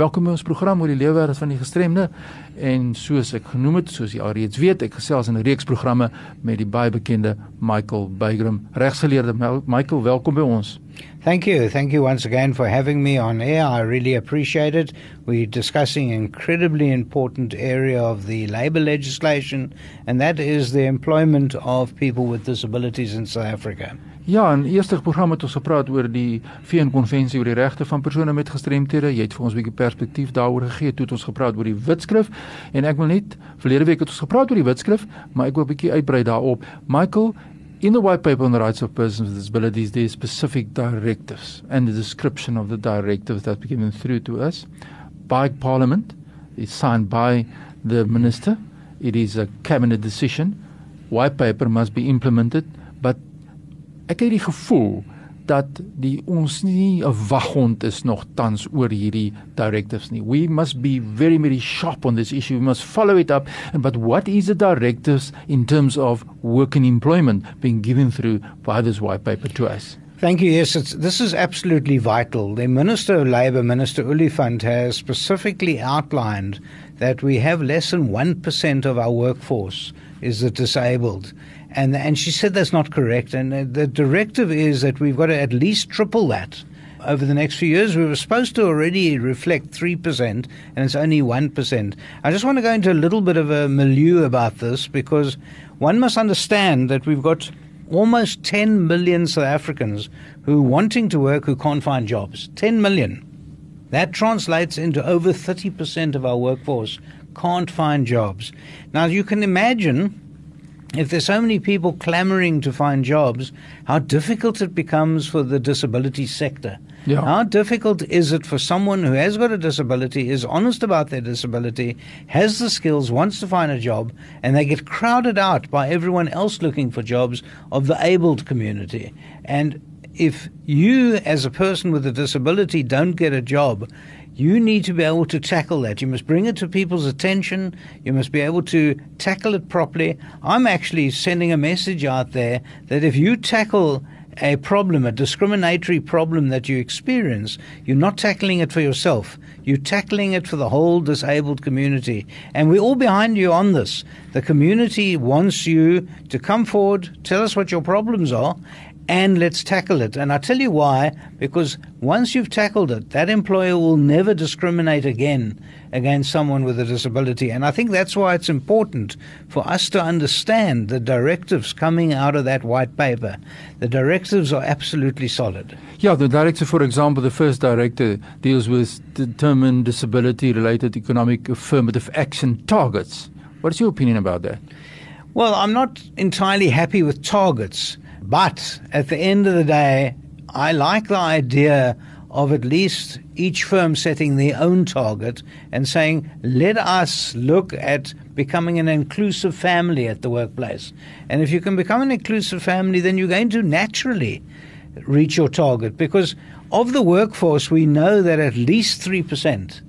Welkom by ons program oor die lewenswêreld van die gestremde en soos ek genoem het, soos jy alreeds weet, ek gesels in 'n reeks programme met die baie bekende Michael Bygram, regsgeleerde Michael, welkom by ons. Thank you. Thank you once again for having me on air. I really appreciate it. We're discussing an incredibly important area of the labor legislation, and that is the employment of people with disabilities in South Africa. Ja, in eerste program het ons gepraat oor die VN-konvensie oor die regte van persone met gestremthede. Jy het vir ons 'n bietjie perspektief daaroor gegee. Toe het ons gepraat oor die Witskrif en ek wil net verlede week het ons gepraat oor die Witskrif, maar ek wil 'n bietjie uitbrei daarop. Michael, in the white paper on the rights of persons with disabilities there are specific directives and the description of the directives that were given through to us by Parliament. It's signed by the minister. It is a cabinet decision. White paper must be implemented, but ek het die gevoel dat die ons nie 'n waghond is nog tans oor hierdie directives nie. We must be very very sharp on this issue. We must follow it up. And but what is the directives in terms of work and employment being given through by this white paper to us? Thank you. Yes, this is absolutely vital. The Minister of Labour, Minister Oliphant, has specifically outlined that we have less than 1% of our workforce is the disabled. And, and she said that's not correct. And uh, the directive is that we've got to at least triple that over the next few years. We were supposed to already reflect 3%, and it's only 1%. I just want to go into a little bit of a milieu about this because one must understand that we've got almost 10 million South Africans who are wanting to work who can't find jobs. 10 million. That translates into over 30% of our workforce can't find jobs. Now you can imagine if there's so many people clamoring to find jobs, how difficult it becomes for the disability sector. Yeah. How difficult is it for someone who has got a disability, is honest about their disability, has the skills, wants to find a job, and they get crowded out by everyone else looking for jobs of the abled community? And if you, as a person with a disability, don't get a job, you need to be able to tackle that. You must bring it to people's attention. You must be able to tackle it properly. I'm actually sending a message out there that if you tackle a problem, a discriminatory problem that you experience, you're not tackling it for yourself. You're tackling it for the whole disabled community. And we're all behind you on this. The community wants you to come forward, tell us what your problems are, and let's tackle it. And I tell you why, because once you've tackled it, that employer will never discriminate again against someone with a disability. And I think that's why it's important for us to understand the directives coming out of that white paper. The directives are absolutely solid. Yeah, the directive, for example, the first directive deals with determined disability related economic affirmative action targets. What's your opinion about that? Well, I'm not entirely happy with targets. But at the end of the day, I like the idea of at least each firm setting their own target and saying, let us look at becoming an inclusive family at the workplace. And if you can become an inclusive family, then you're going to naturally reach your target because of the workforce, we know that at least 3%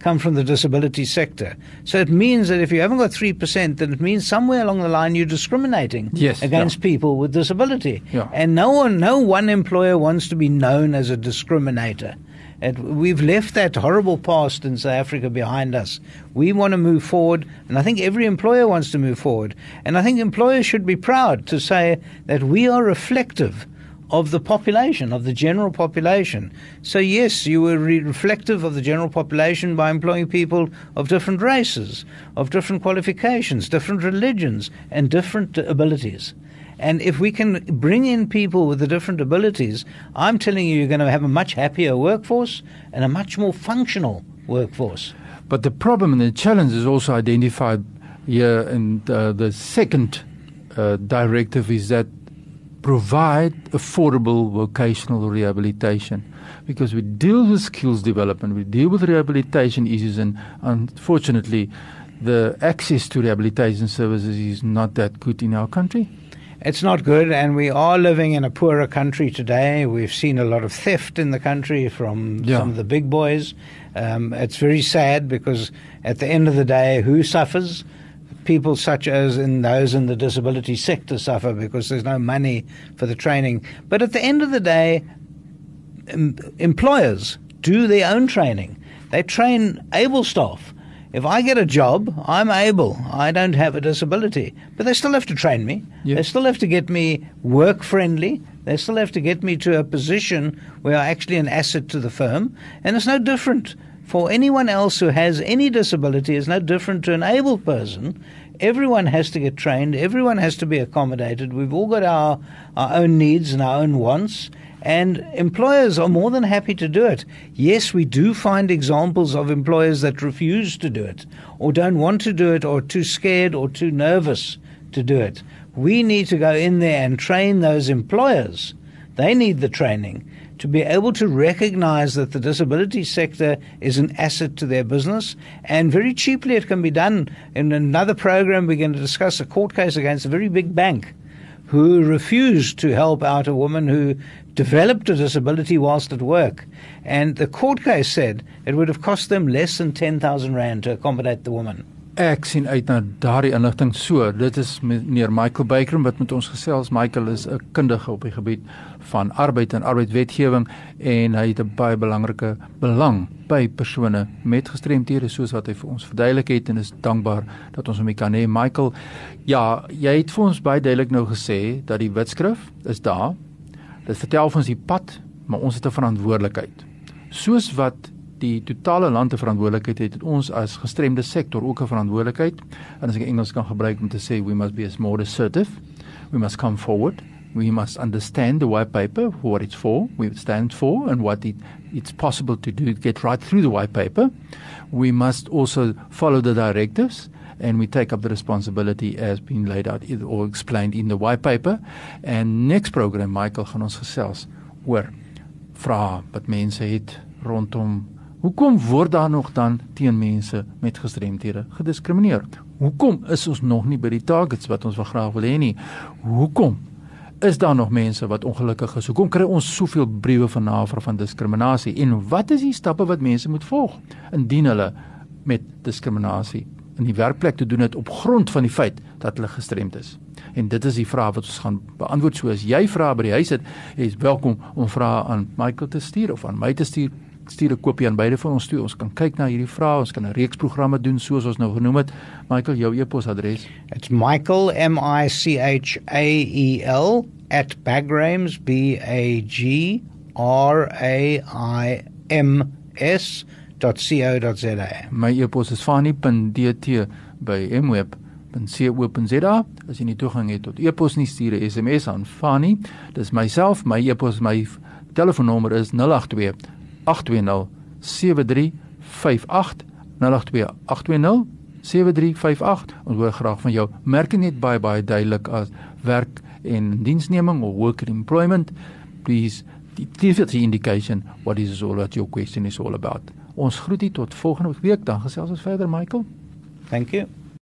come from the disability sector. So it means that if you haven't got 3%, then it means somewhere along the line you're discriminating yes, against yeah. people with disability. Yeah. And no one, no one employer wants to be known as a discriminator. And we've left that horrible past in South Africa behind us. We want to move forward, and I think every employer wants to move forward. And I think employers should be proud to say that we are reflective of the population, of the general population. So, yes, you were re- reflective of the general population by employing people of different races, of different qualifications, different religions, and different abilities. And if we can bring in people with the different abilities, I'm telling you, you're going to have a much happier workforce and a much more functional workforce. But the problem and the challenge is also identified here in uh, the second uh, directive is that provide affordable vocational rehabilitation because we deal with skills development, we deal with rehabilitation issues, and unfortunately, the access to rehabilitation services is not that good in our country. It's not good, and we are living in a poorer country today. We've seen a lot of theft in the country from yeah. some of the big boys. Um, it's very sad because at the end of the day, who suffers? People such as in those in the disability sector suffer because there's no money for the training. But at the end of the day, em- employers do their own training. They train able staff. If I get a job, I'm able. I don't have a disability. But they still have to train me. Yeah. They still have to get me work friendly. They still have to get me to a position where I'm actually an asset to the firm. And it's no different for anyone else who has any disability, is no different to an able person. Everyone has to get trained, everyone has to be accommodated. We've all got our, our own needs and our own wants. And employers are more than happy to do it. Yes, we do find examples of employers that refuse to do it, or don't want to do it, or too scared or too nervous to do it. We need to go in there and train those employers. They need the training to be able to recognize that the disability sector is an asset to their business and very cheaply it can be done. In another program, we're going to discuss a court case against a very big bank who refused to help out a woman who developed a disability whilst at work. And the court case said it would have cost them less than 10,000 Rand to accommodate the woman. Ek sien uit na daardie inligting so. Dit is meneer Michael Baker wat met ons gesels. Michael is 'n kundige op die gebied van arbeid en arbeidswetgewing en hy het 'n baie belangrike belang by persone met gestremthede soos wat hy vir ons verduidelik het en is dankbaar dat ons hom kan hê. Michael, ja, jy het vir ons baie duidelik nou gesê dat die wetskrif is daar. Dit vertel vir ons die pad, maar ons het 'n verantwoordelikheid. Soos wat die totale land 'n verantwoordelikheid het, het ons as gestremde sektor ook 'n verantwoordelikheid. En as ek Engels kan gebruik om te sê we must be as more assertive. We must come forward. We must understand the white paper, what it's for, what it stands for, and what it, it's possible to do to get right through the white paper. We must also follow the directives and we take up the responsibility as being laid out or explained in the white paper. And next program, Michael gaan ons gesels oor vra wat mense het rondom Hoekom word daar nog dan teen mense met gestremthede gediskrimineer? Hoekom is ons nog nie by die targets wat ons wel graag wil hê nie? Hoekom is daar nog mense wat ongelukkig is? Hoekom kry ons soveel briewe van navraag van diskriminasie? En wat is die stappe wat mense moet volg indien hulle met diskriminasie in die werkplek te doen het op grond van die feit dat hulle gestremd is? En dit is die vraag wat ons gaan beantwoord. So as jy vra by die huis het, is welkom om vrae aan Michael te stuur of aan my te stuur stuur 'n kopie aan beide van ons toe. Ons kan kyk na hierdie vrae, ons kan 'n reeks programme doen soos ons nou genoem het. Michael, jou e-posadres. It's Michael M I C H A E L @bagrams b a g r a i m s.co.za. My e-pos is fani.dt by mweb.co.za. As jy nie toegang het tot e-pos nie, stuur 'n SMS aan Fani. Dis myself, my e-pos, my telefoonnommer is 082 0828207358 ons hoor graag van jou. Merk net baie baie duidelik as werk en diensneming of work and employment. Please give us the indication what is all that your question is all about. Ons groet u tot volgende week. Dan gesels ons verder Michael. Thank you